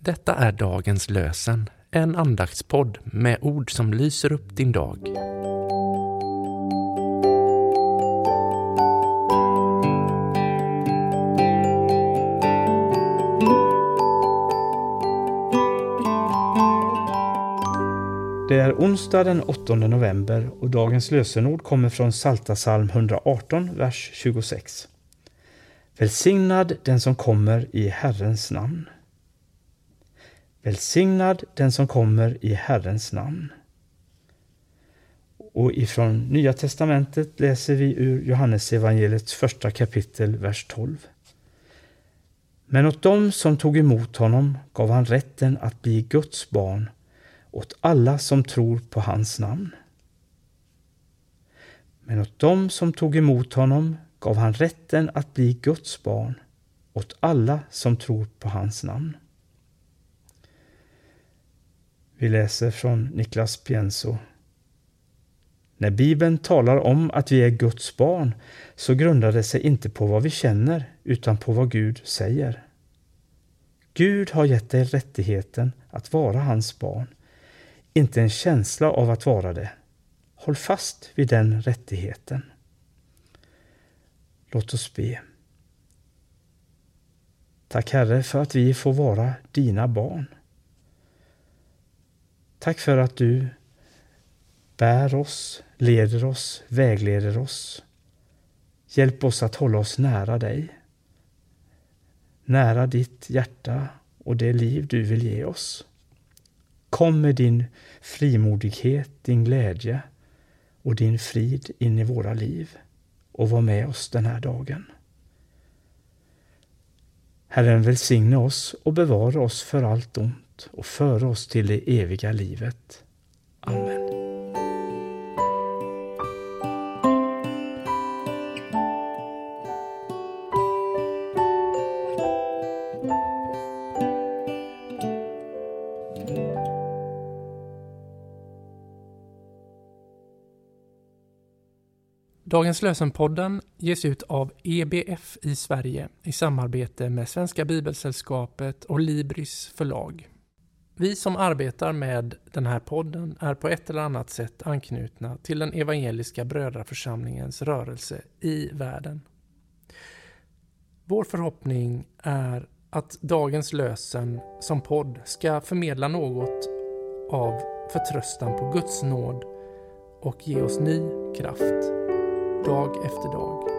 Detta är dagens lösen, en andaktspodd med ord som lyser upp din dag. Det är onsdag den 8 november och dagens lösenord kommer från Salta psalm 118, vers 26. Välsignad den som kommer i Herrens namn. Välsignad den som kommer i Herrens namn. Och ifrån Nya testamentet läser vi ur Johannesevangeliets första kapitel, vers 12. Men åt dem som tog emot honom gav han rätten att bli Guds barn, åt alla som tror på hans namn. Men åt dem som tog emot honom gav han rätten att bli Guds barn, åt alla som tror på hans namn. Vi läser från Niklas Pienso. När Bibeln talar om att vi är Guds barn så grundar det sig inte på vad vi känner utan på vad Gud säger. Gud har gett dig rättigheten att vara hans barn, inte en känsla av att vara det. Håll fast vid den rättigheten. Låt oss be. Tack Herre för att vi får vara dina barn. Tack för att du bär oss, leder oss, vägleder oss. Hjälp oss att hålla oss nära dig. Nära ditt hjärta och det liv du vill ge oss. Kom med din frimodighet, din glädje och din frid in i våra liv och var med oss den här dagen. Herren välsigne oss och bevara oss för allt ont och föra oss till det eviga livet. Amen. Dagens lösenpodden ges ut av EBF i Sverige i samarbete med Svenska Bibelsällskapet och Libris förlag. Vi som arbetar med den här podden är på ett eller annat sätt anknutna till den evangeliska brödraförsamlingens rörelse i världen. Vår förhoppning är att dagens lösen som podd ska förmedla något av förtröstan på Guds nåd och ge oss ny kraft dag efter dag.